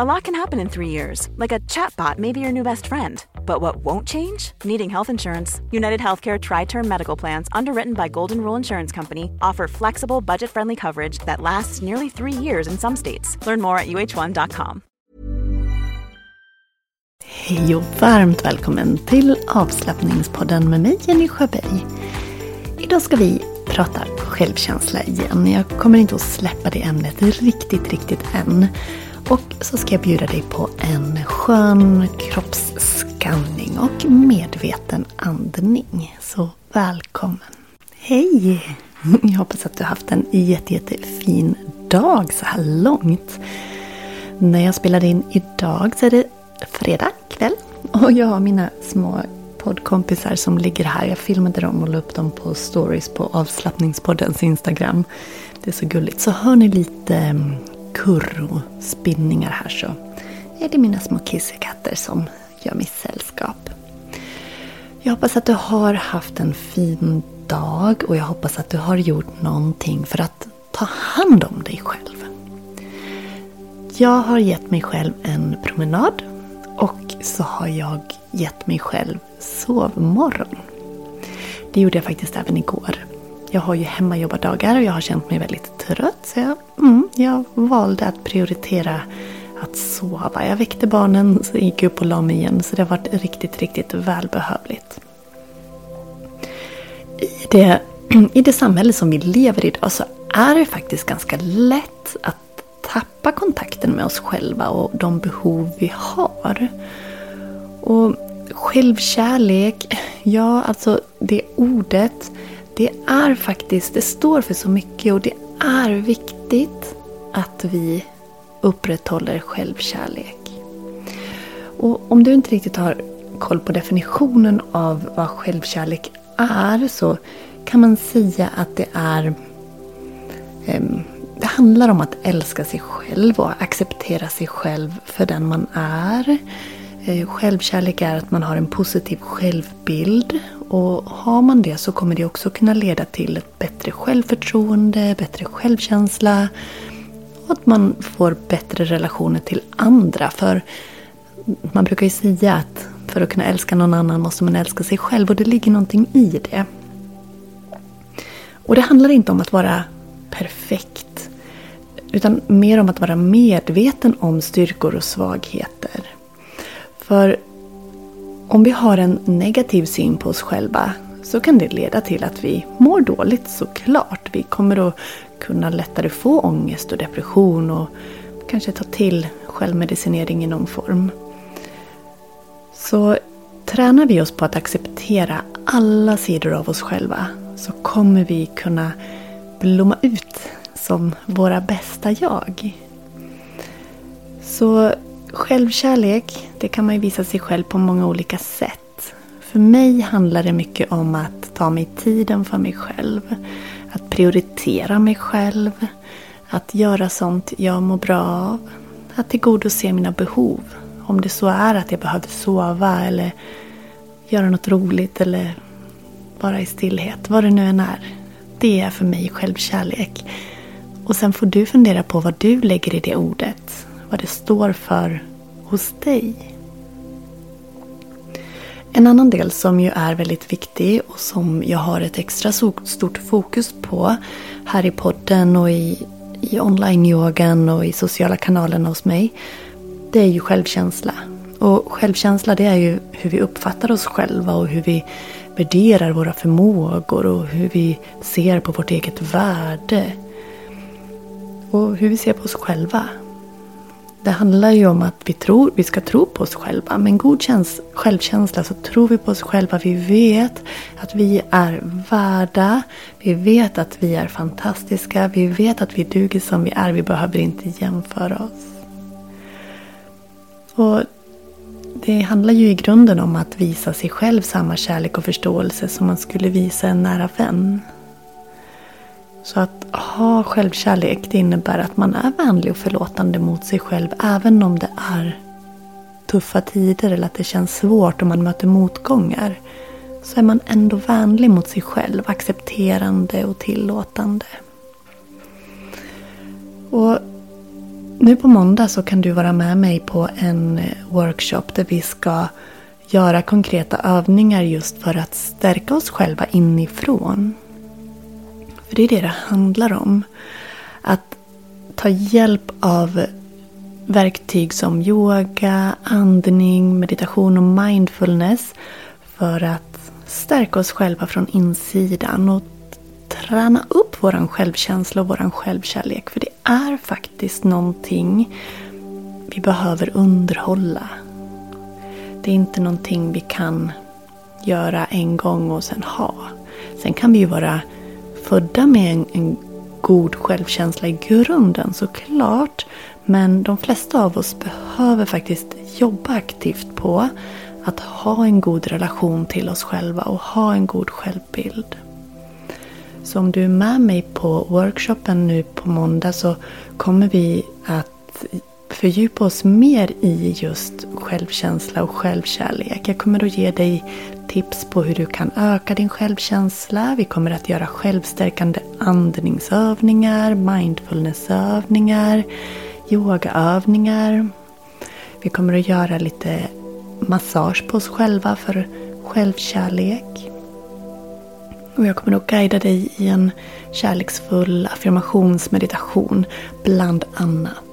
A lot can happen in three years, like a chatbot may be your new best friend. But what won't change? Needing health insurance. United Healthcare Tri Term Medical Plans, underwritten by Golden Rule Insurance Company, offer flexible, budget friendly coverage that lasts nearly three years in some states. Learn more at uh1.com. Hej och varmt välkommen till avslappningspodden med mig Jenny Sjöberg. Idag ska vi prata självkänsla igen. Jag kommer inte att släppa det ämnet riktigt, riktigt än. Och så ska jag bjuda dig på en skön kroppsskanning och medveten andning. Så välkommen! Hej! Jag hoppas att du har haft en jätte, jättefin dag så här långt. När jag spelade in idag så är det fredag kväll och jag har mina små poddkompisar som ligger här. Jag filmade dem och la upp dem på stories på avslappningspoddens Instagram. Det är så gulligt. Så hör ni lite mm, kurr och spinningar här så är det mina små kissekatter som gör mig sällskap. Jag hoppas att du har haft en fin dag och jag hoppas att du har gjort någonting för att ta hand om dig själv. Jag har gett mig själv en promenad och så har jag gett mig själv sovmorgon. Det gjorde jag faktiskt även igår. Jag har ju hemmajobbardagar och jag har känt mig väldigt trött så jag, mm, jag valde att prioritera att sova. Jag väckte barnen, så gick upp och la mig igen så det har varit riktigt, riktigt välbehövligt. I det, I det samhälle som vi lever i idag så är det faktiskt ganska lätt att tappa kontakten med oss själva och de behov vi har. Och självkärlek, ja alltså det ordet, det är faktiskt, det står för så mycket och det är viktigt att vi upprätthåller självkärlek. Och om du inte riktigt har koll på definitionen av vad självkärlek är så kan man säga att det är ehm, det handlar om att älska sig själv och acceptera sig själv för den man är. Eh, självkärlek är att man har en positiv självbild. Och har man det så kommer det också kunna leda till ett bättre självförtroende, bättre självkänsla. Och att man får bättre relationer till andra. För man brukar ju säga att för att kunna älska någon annan måste man älska sig själv. Och det ligger någonting i det. Och det handlar inte om att vara perfekt. Utan mer om att vara medveten om styrkor och svagheter. För om vi har en negativ syn på oss själva så kan det leda till att vi mår dåligt såklart. Vi kommer att kunna lättare få ångest och depression och kanske ta till självmedicinering i någon form. Så tränar vi oss på att acceptera alla sidor av oss själva så kommer vi kunna blomma ut som våra bästa jag. Så självkärlek, det kan man ju visa sig själv på många olika sätt. För mig handlar det mycket om att ta mig tiden för mig själv. Att prioritera mig själv. Att göra sånt jag mår bra av. Att tillgodose mina behov. Om det så är att jag behöver sova eller göra något roligt eller vara i stillhet. Vad det nu än är. Det är för mig självkärlek. Och sen får du fundera på vad du lägger i det ordet. Vad det står för hos dig. En annan del som ju är väldigt viktig och som jag har ett extra stort fokus på här i podden och i, i online-yogan och i sociala kanalerna hos mig. det är ju självkänsla. Och självkänsla det är ju hur vi uppfattar oss själva och hur vi värderar våra förmågor och hur vi ser på vårt eget värde. Och hur vi ser på oss själva. Det handlar ju om att vi, tror, vi ska tro på oss själva. Med en god käns, självkänsla så tror vi på oss själva. Vi vet att vi är värda. Vi vet att vi är fantastiska. Vi vet att vi duger som vi är. Vi behöver inte jämföra oss. Och det handlar ju i grunden om att visa sig själv samma kärlek och förståelse som man skulle visa en nära vän. Så att ha självkärlek det innebär att man är vänlig och förlåtande mot sig själv även om det är tuffa tider eller att det känns svårt och man möter motgångar. Så är man ändå vänlig mot sig själv, accepterande och tillåtande. Och nu på måndag så kan du vara med mig på en eh, workshop där vi ska göra konkreta övningar just för att stärka oss själva inifrån. För det är det det handlar om. Att ta hjälp av verktyg som yoga, andning, meditation och mindfulness för att stärka oss själva från insidan och träna upp vår självkänsla och vår självkärlek. För det är faktiskt någonting vi behöver underhålla. Det är inte någonting vi kan göra en gång och sen ha. Sen kan vi ju vara födda med en, en god självkänsla i grunden såklart. Men de flesta av oss behöver faktiskt jobba aktivt på att ha en god relation till oss själva och ha en god självbild. Så om du är med mig på workshopen nu på måndag så kommer vi att fördjupa oss mer i just självkänsla och självkärlek. Jag kommer att ge dig tips på hur du kan öka din självkänsla. Vi kommer att göra självstärkande andningsövningar, mindfulnessövningar, yogaövningar. Vi kommer att göra lite massage på oss själva för självkärlek. Och jag kommer att guida dig i en kärleksfull affirmationsmeditation bland annat.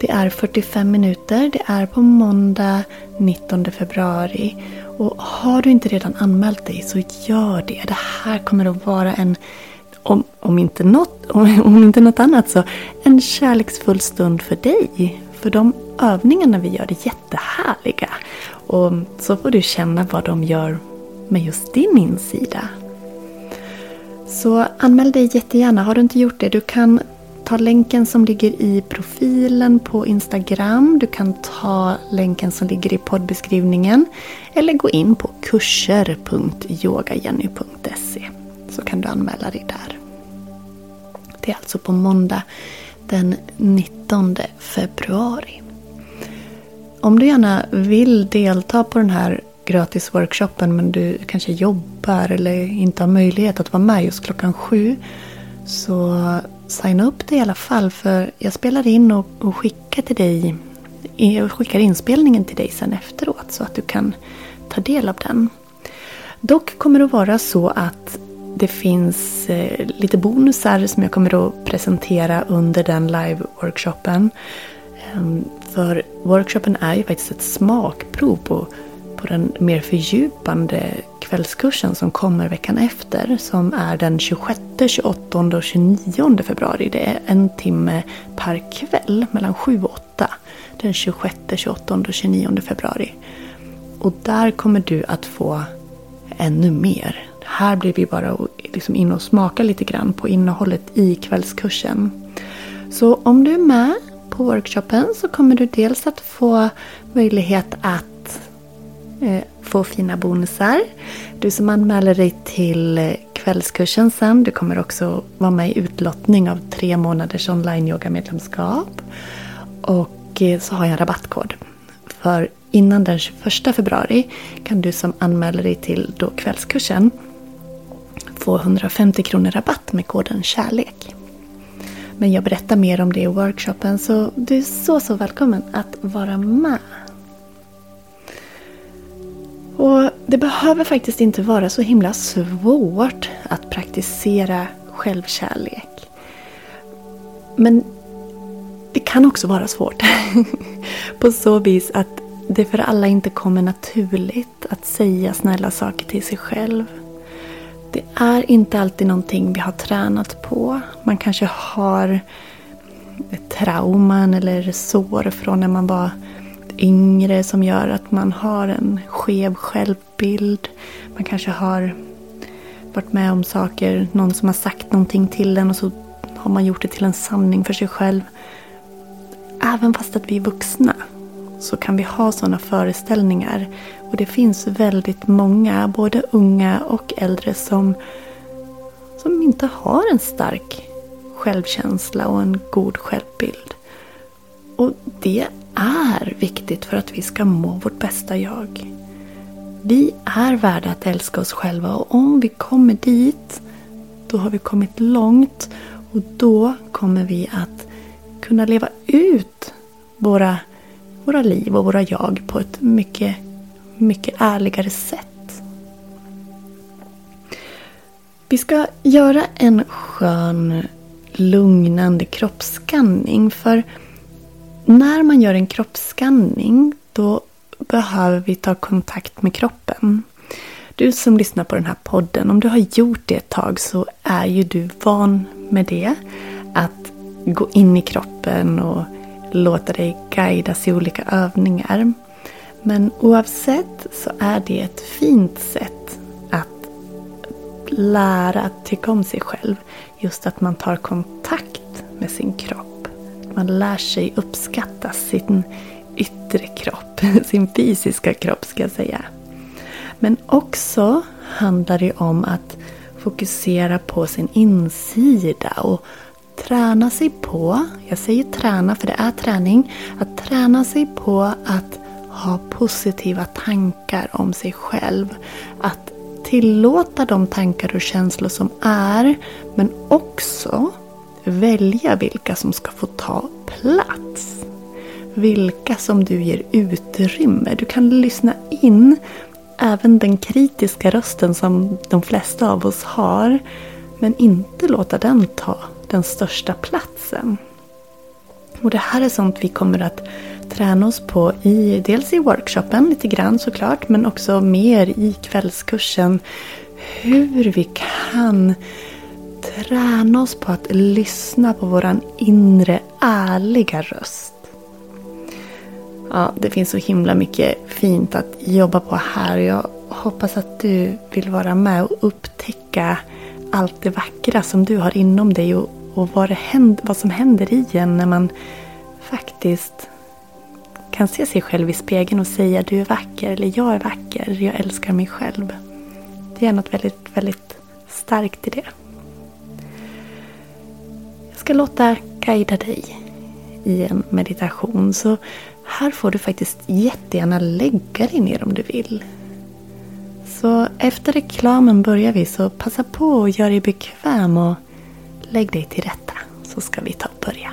Det är 45 minuter. Det är på måndag 19 februari. Och har du inte redan anmält dig så gör det. Det här kommer att vara en, om, om, inte, något, om, om inte något annat så, en kärleksfull stund för dig. För de övningarna vi gör är jättehärliga. Och så får du känna vad de gör med just din insida. Så anmäl dig jättegärna. Har du inte gjort det, du kan ta länken som ligger i profilen på Instagram. Du kan ta länken som ligger i poddbeskrivningen. Eller gå in på kurser.yogajenny.se så kan du anmäla dig där. Det är alltså på måndag den 19 februari. Om du gärna vill delta på den här gratisworkshopen men du kanske jobbar eller inte har möjlighet att vara med just klockan sju så signa upp dig i alla fall för jag spelar in och, och skickar till dig jag skickar inspelningen till dig sen efteråt så att du kan ta del av den. Dock kommer det att vara så att det finns eh, lite bonusar som jag kommer att presentera under den live-workshopen. Ehm, för workshopen är ju faktiskt ett smakprov på, på den mer fördjupande kvällskursen som kommer veckan efter som är den 26, 28 och 29 februari. Det är en timme per kväll mellan 7 och 8 den 26, 28 och 29 februari. Och där kommer du att få ännu mer. Här blir vi bara liksom in och smaka lite grann på innehållet i kvällskursen. Så om du är med på workshopen så kommer du dels att få möjlighet att Eh, få fina bonusar. Du som anmäler dig till eh, kvällskursen sen, du kommer också vara med i utlottning av tre månaders online yoga medlemskap. Och eh, så har jag en rabattkod. För innan den 21 februari kan du som anmäler dig till då kvällskursen få 150 kronor rabatt med koden KÄRLEK. Men jag berättar mer om det i workshopen så du är så så välkommen att vara med. Och Det behöver faktiskt inte vara så himla svårt att praktisera självkärlek. Men det kan också vara svårt. på så vis att det för alla inte kommer naturligt att säga snälla saker till sig själv. Det är inte alltid någonting vi har tränat på. Man kanske har ett trauman eller sår från när man var yngre som gör att man har en skev självbild. Man kanske har varit med om saker, någon som har sagt någonting till en och så har man gjort det till en sanning för sig själv. Även fast att vi är vuxna så kan vi ha sådana föreställningar. Och det finns väldigt många, både unga och äldre, som, som inte har en stark självkänsla och en god självbild. Och det är viktigt för att vi ska må vårt bästa jag. Vi är värda att älska oss själva och om vi kommer dit, då har vi kommit långt och då kommer vi att kunna leva ut våra, våra liv och våra jag på ett mycket, mycket ärligare sätt. Vi ska göra en skön lugnande kroppsskanning. För när man gör en kroppsskanning då behöver vi ta kontakt med kroppen. Du som lyssnar på den här podden, om du har gjort det ett tag så är ju du van med det. Att gå in i kroppen och låta dig guidas i olika övningar. Men oavsett så är det ett fint sätt att lära att tycka om sig själv. Just att man tar kontakt med sin kropp. Man lär sig uppskatta sin yttre kropp, sin fysiska kropp ska jag säga. Men också handlar det om att fokusera på sin insida och träna sig på, jag säger träna för det är träning, att träna sig på att ha positiva tankar om sig själv. Att tillåta de tankar och känslor som är men också välja vilka som ska få ta plats. Vilka som du ger utrymme. Du kan lyssna in även den kritiska rösten som de flesta av oss har. Men inte låta den ta den största platsen. Och det här är sånt vi kommer att träna oss på i, dels i workshopen lite grann såklart, men också mer i kvällskursen. Hur vi kan träna oss på att lyssna på våran inre ärliga röst. Ja, det finns så himla mycket fint att jobba på här. Jag hoppas att du vill vara med och upptäcka allt det vackra som du har inom dig och, och vad, händer, vad som händer i en när man faktiskt kan se sig själv i spegeln och säga du är vacker eller jag är vacker, jag älskar mig själv. Det är något väldigt, väldigt starkt i det. Jag ska låta guida dig i en meditation. Så här får du faktiskt jättegärna lägga dig ner om du vill. Så efter reklamen börjar vi så passa på att göra dig bekväm och lägg dig till rätta så ska vi ta och börja.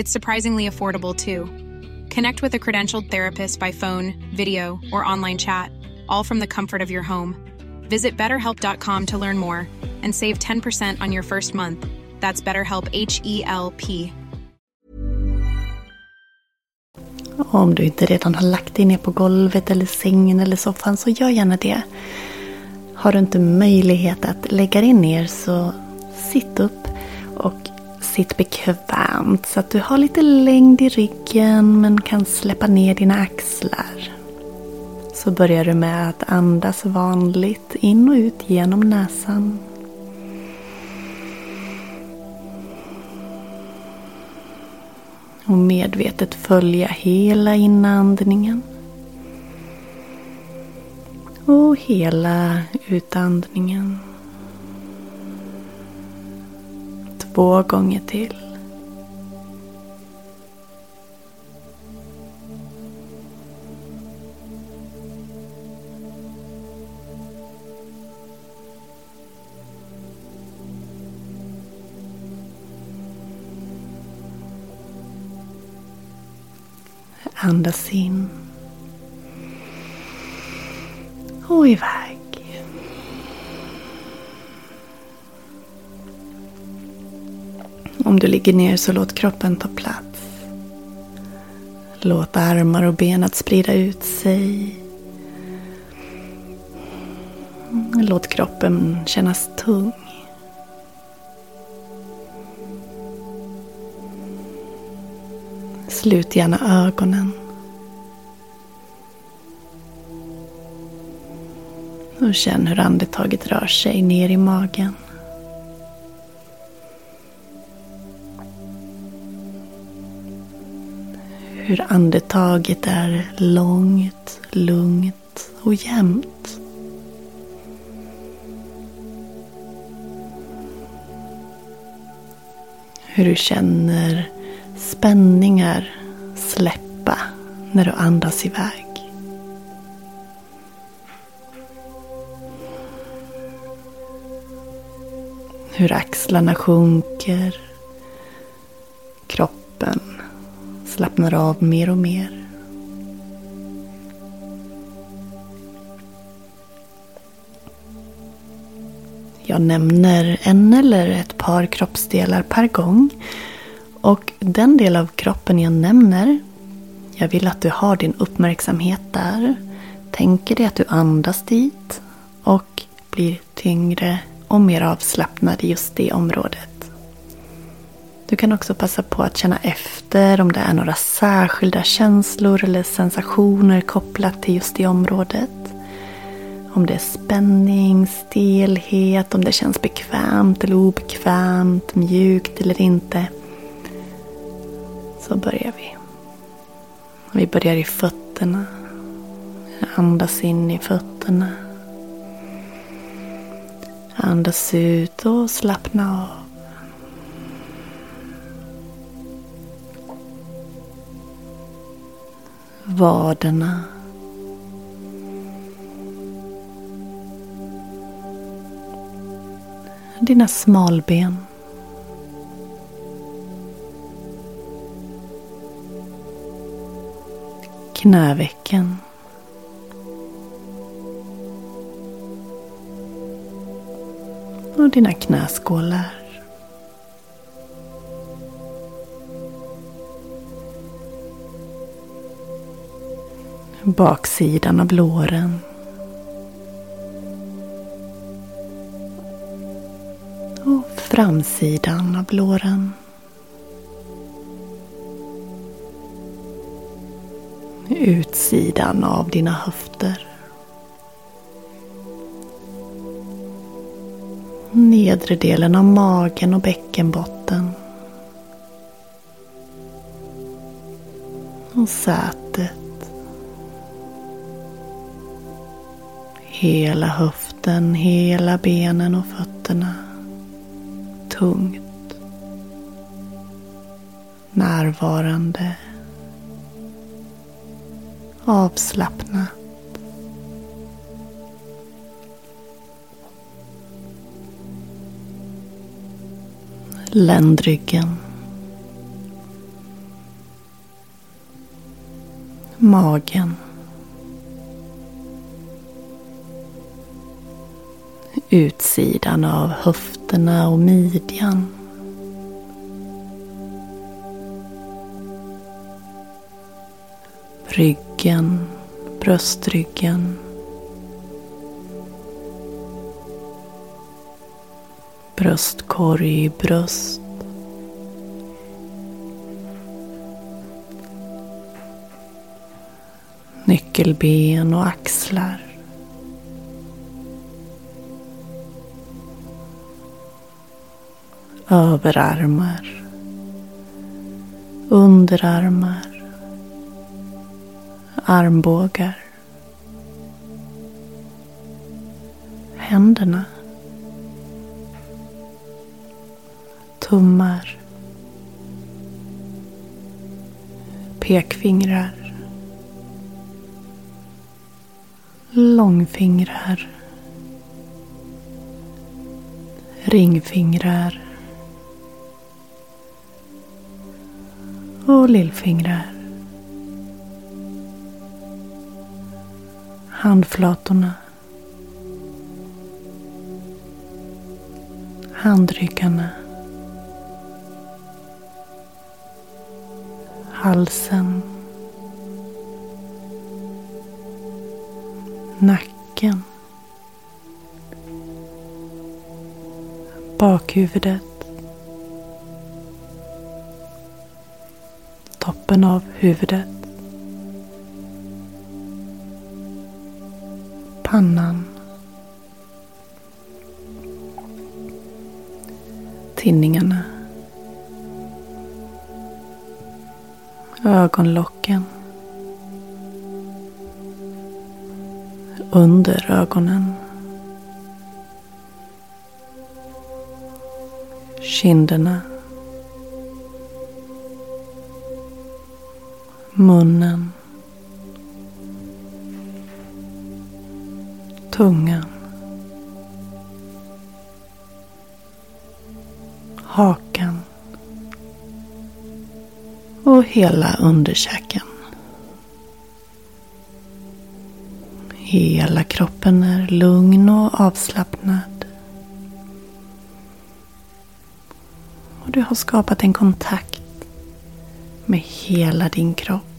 It's surprisingly affordable too. Connect with a credentialed therapist by phone, video, or online chat, all from the comfort of your home. Visit betterhelp.com to learn more and save 10% on your first month. That's BetterHelp H E L P. Om du inte redan har lagt dig ner på golvet eller sängen eller soffan så gör gärna det. Har du inte möjlighet att lägga dig ner så sitt upp och sitt bekvämt så att du har lite längd i ryggen men kan släppa ner dina axlar. Så börjar du med att andas vanligt in och ut genom näsan. Och medvetet följa hela inandningen. Och hela utandningen. Två gånger till. Andas in. Och iväg. Om du ligger ner så låt kroppen ta plats. Låt armar och ben att sprida ut sig. Låt kroppen kännas tung. Slut gärna ögonen. Och känn hur andetaget rör sig ner i magen. Hur andetaget är långt, lugnt och jämnt. Hur du känner spänningar släppa när du andas iväg. Hur axlarna sjunker. Kroppen slappnar av mer och mer. Jag nämner en eller ett par kroppsdelar per gång och den del av kroppen jag nämner, jag vill att du har din uppmärksamhet där. Tänker dig att du andas dit och blir tyngre och mer avslappnad i just det området. Du kan också passa på att känna efter om det är några särskilda känslor eller sensationer kopplat till just det området. Om det är spänning, stelhet, om det känns bekvämt eller obekvämt, mjukt eller inte så börjar vi. Vi börjar i fötterna. Andas in i fötterna. Andas ut och slappna av. Vaderna. Dina smalben. knävecken. Och dina knäskålar. Baksidan av låren. Och framsidan av låren. utsidan av dina höfter. Nedre delen av magen och bäckenbotten. Och sätet. Hela höften, hela benen och fötterna. Tungt. Närvarande avslappnat. Ländryggen. Magen. Utsidan av höfterna och midjan. ryggen, bröstryggen. Bröstkorg, bröst. Nyckelben och axlar. Överarmar. underarmar, armbågar, händerna, tummar, pekfingrar, långfingrar, ringfingrar och lillfingrar. Handflatorna. Handryggarna. Halsen. Nacken. Bakhuvudet. Toppen av huvudet. Pannan. Tinningarna. Ögonlocken. Under ögonen. Kinderna. Munnen, tungan, hakan och hela underkäken. Hela kroppen är lugn och avslappnad. Och du har skapat en kontakt med hela din kropp.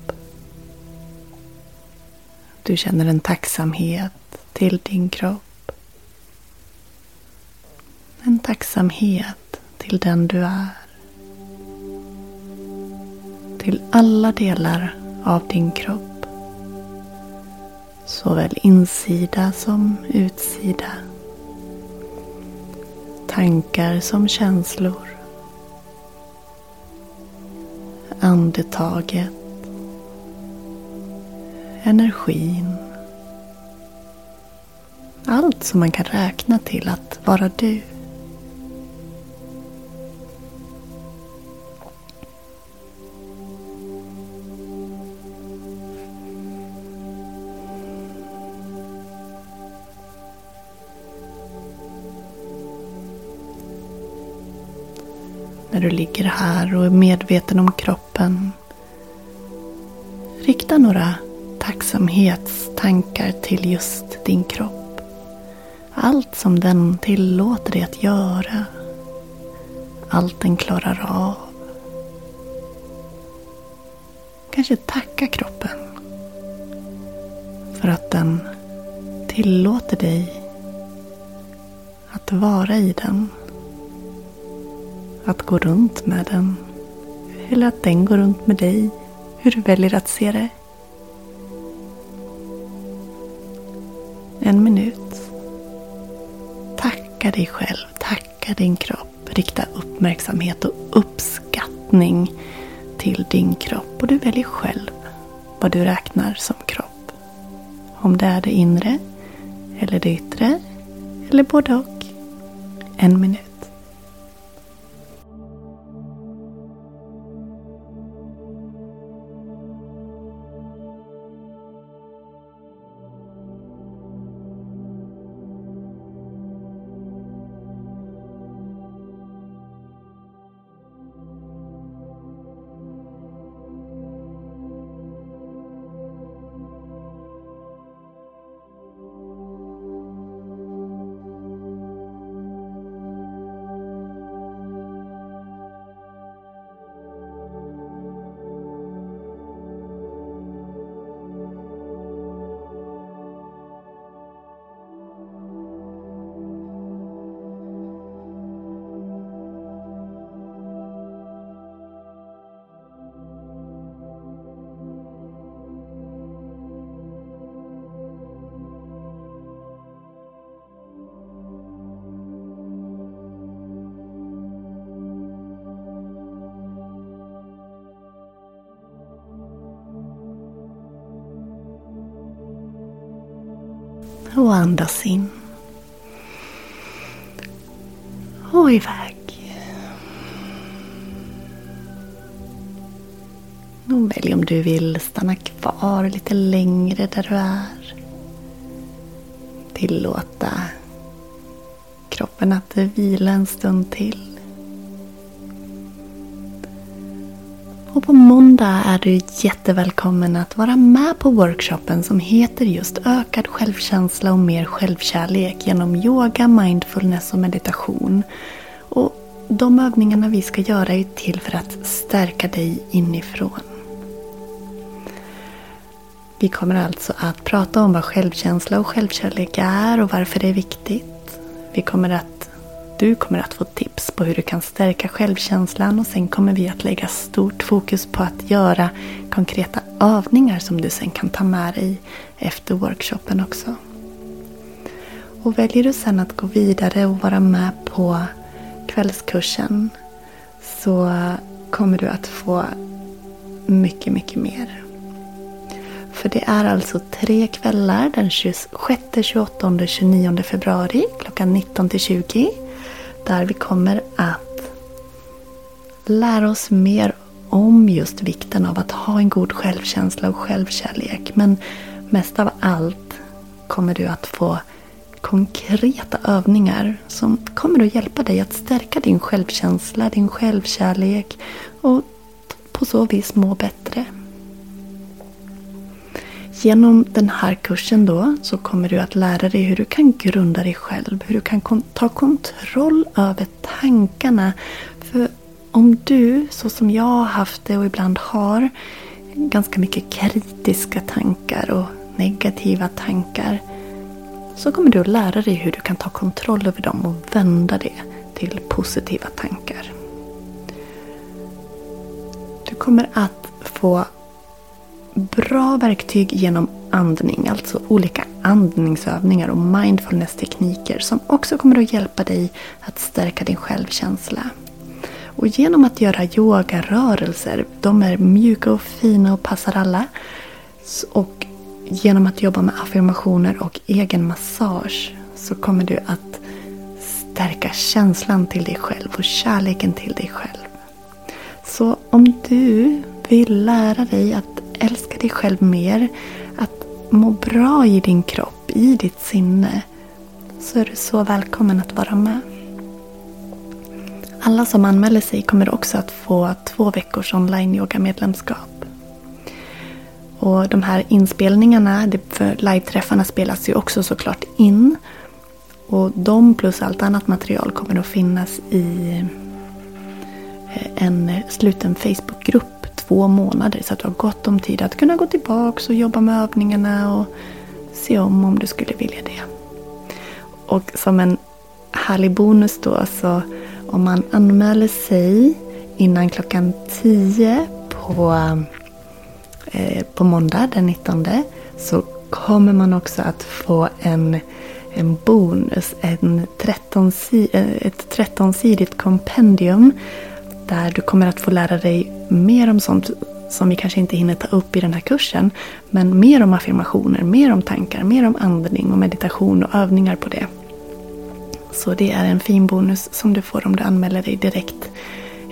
Du känner en tacksamhet till din kropp. En tacksamhet till den du är. Till alla delar av din kropp. Såväl insida som utsida. Tankar som känslor. Andetaget energin. Allt som man kan räkna till att vara du. När du ligger här och är medveten om kroppen. Rikta några tacksamhetstankar till just din kropp. Allt som den tillåter dig att göra. Allt den klarar av. Kanske tacka kroppen för att den tillåter dig att vara i den. Att gå runt med den. Eller att den går runt med dig. Hur du väljer att se det. Tacka dig själv, tacka din kropp. Rikta uppmärksamhet och uppskattning till din kropp. Och du väljer själv vad du räknar som kropp. Om det är det inre eller det yttre eller både och. En minut. Och andas in. Och iväg. Och välj om du vill stanna kvar lite längre där du är. Tillåta kroppen att vila en stund till. Och på måndag är du jättevälkommen att vara med på workshopen som heter just Ökad självkänsla och mer självkärlek genom yoga, mindfulness och meditation. Och de övningarna vi ska göra är till för att stärka dig inifrån. Vi kommer alltså att prata om vad självkänsla och självkärlek är och varför det är viktigt. Vi kommer att du kommer att få tips på hur du kan stärka självkänslan och sen kommer vi att lägga stort fokus på att göra konkreta övningar som du sen kan ta med dig efter workshopen också. Och väljer du sen att gå vidare och vara med på kvällskursen så kommer du att få mycket, mycket mer. För det är alltså tre kvällar den 26, 28 och 29 februari klockan 19 till 20 där vi kommer att lära oss mer om just vikten av att ha en god självkänsla och självkärlek. Men mest av allt kommer du att få konkreta övningar som kommer att hjälpa dig att stärka din självkänsla, din självkärlek och på så vis må bättre. Genom den här kursen då så kommer du att lära dig hur du kan grunda dig själv. Hur du kan ta kontroll över tankarna. För om du, så som jag har haft det och ibland har, ganska mycket kritiska tankar och negativa tankar. Så kommer du att lära dig hur du kan ta kontroll över dem och vända det till positiva tankar. Du kommer att få bra verktyg genom andning, alltså olika andningsövningar och mindfulness-tekniker som också kommer att hjälpa dig att stärka din självkänsla. Och genom att göra yogarörelser, de är mjuka och fina och passar alla. Och genom att jobba med affirmationer och egen massage så kommer du att stärka känslan till dig själv och kärleken till dig själv. Så om du vill lära dig att älska dig själv mer, att må bra i din kropp, i ditt sinne, så är du så välkommen att vara med. Alla som anmäler sig kommer också att få två veckors online-yoga-medlemskap. Och de här inspelningarna, för live-träffarna spelas ju också såklart in. Och de plus allt annat material kommer att finnas i eh, en eh, sluten Facebookgrupp två månader så att du har gott om tid att kunna gå tillbaka och jobba med övningarna och se om om du skulle vilja det. Och som en härlig bonus då så om man anmäler sig innan klockan 10 på, eh, på måndag den 19 så kommer man också att få en, en bonus, en 13, eh, ett 13-sidigt kompendium där du kommer att få lära dig mer om sånt som vi kanske inte hinner ta upp i den här kursen. Men mer om affirmationer, mer om tankar, mer om andning och meditation och övningar på det. Så det är en fin bonus som du får om du anmäler dig direkt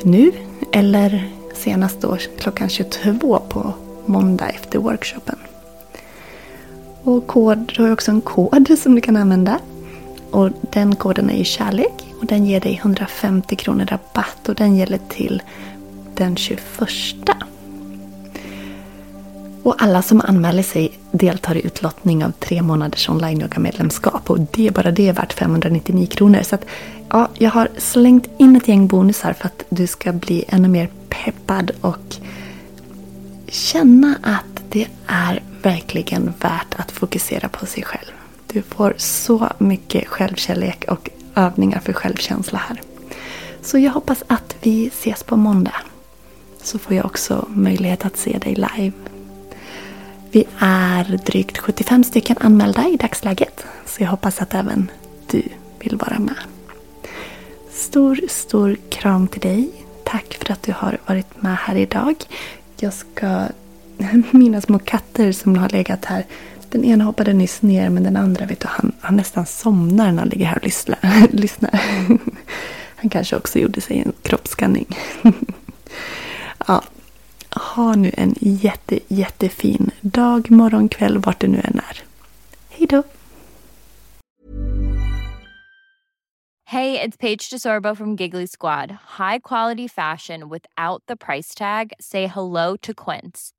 nu eller senast då klockan 22 på måndag efter workshopen. Och kod, du har också en kod som du kan använda. Och den koden är ju kärlek och den ger dig 150 kronor rabatt och den gäller till den 21. Och alla som anmäler sig deltar i utlottning av tre månaders online-yoga-medlemskap. Och det bara det är värt 599 kronor. Så att, ja, jag har slängt in ett gäng bonusar för att du ska bli ännu mer peppad och känna att det är verkligen värt att fokusera på sig själv. Du får så mycket självkärlek och övningar för självkänsla här. Så jag hoppas att vi ses på måndag. Så får jag också möjlighet att se dig live. Vi är drygt 75 stycken anmälda i dagsläget. Så jag hoppas att även du vill vara med. Stor, stor kram till dig. Tack för att du har varit med här idag. Jag ska... Mina små katter som har legat här den ena hoppade nyss ner men den andra vet du, han, han nästan somnar när han ligger här och lyssnar. lyssnar. Han kanske också gjorde sig en kroppsskanning. ja, ha nu en jätte, jättefin dag, morgon, kväll, vart det nu än är. Hej då! Hej, det är Paige DeSorbo från Giggly Squad. High quality fashion without the price tag. Say hello to Quince.